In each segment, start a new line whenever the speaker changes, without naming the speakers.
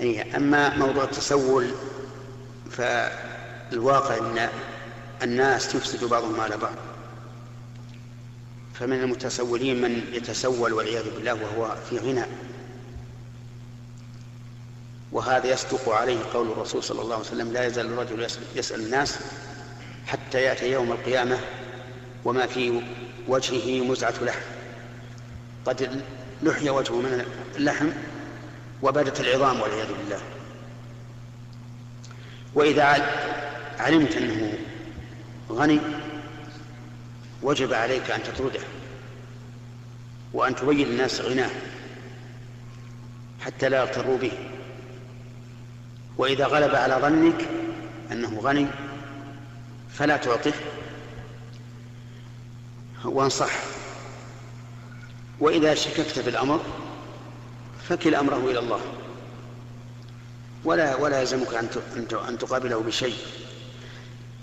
أي أما موضوع التسول فالواقع أن الناس يفسد بعضهم على بعض. فمن المتسولين من يتسول والعياذ بالله وهو في غنى. وهذا يصدق عليه قول الرسول صلى الله عليه وسلم لا يزال الرجل يسأل الناس حتى يأتي يوم القيامة وما في وجهه مزعة لحم. قد لحي وجهه من اللحم وبدت العظام والعياذ بالله. وإذا علمت أنه غني وجب عليك أن تطرده وأن تبين الناس غناه حتى لا يغتروا به. وإذا غلب على ظنك أنه غني فلا تعطه وانصح. وإذا شككت في الأمر فكل أمره إلى الله. ولا ولا يلزمك أن أن تقابله بشيء.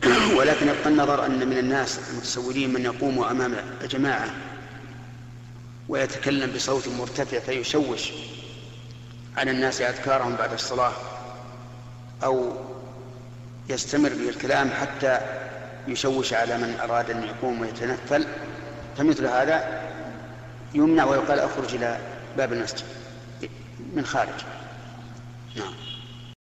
ولكن يبقى النظر أن من الناس المتسولين من يقوم أمام جماعة ويتكلم بصوت مرتفع فيشوش على الناس أذكارهم بعد الصلاة أو يستمر بالكلام حتى يشوش على من أراد أن يقوم ويتنفل. فمثل هذا يمنع ويقال اخرج إلى باب المسجد. من خارج. نعم.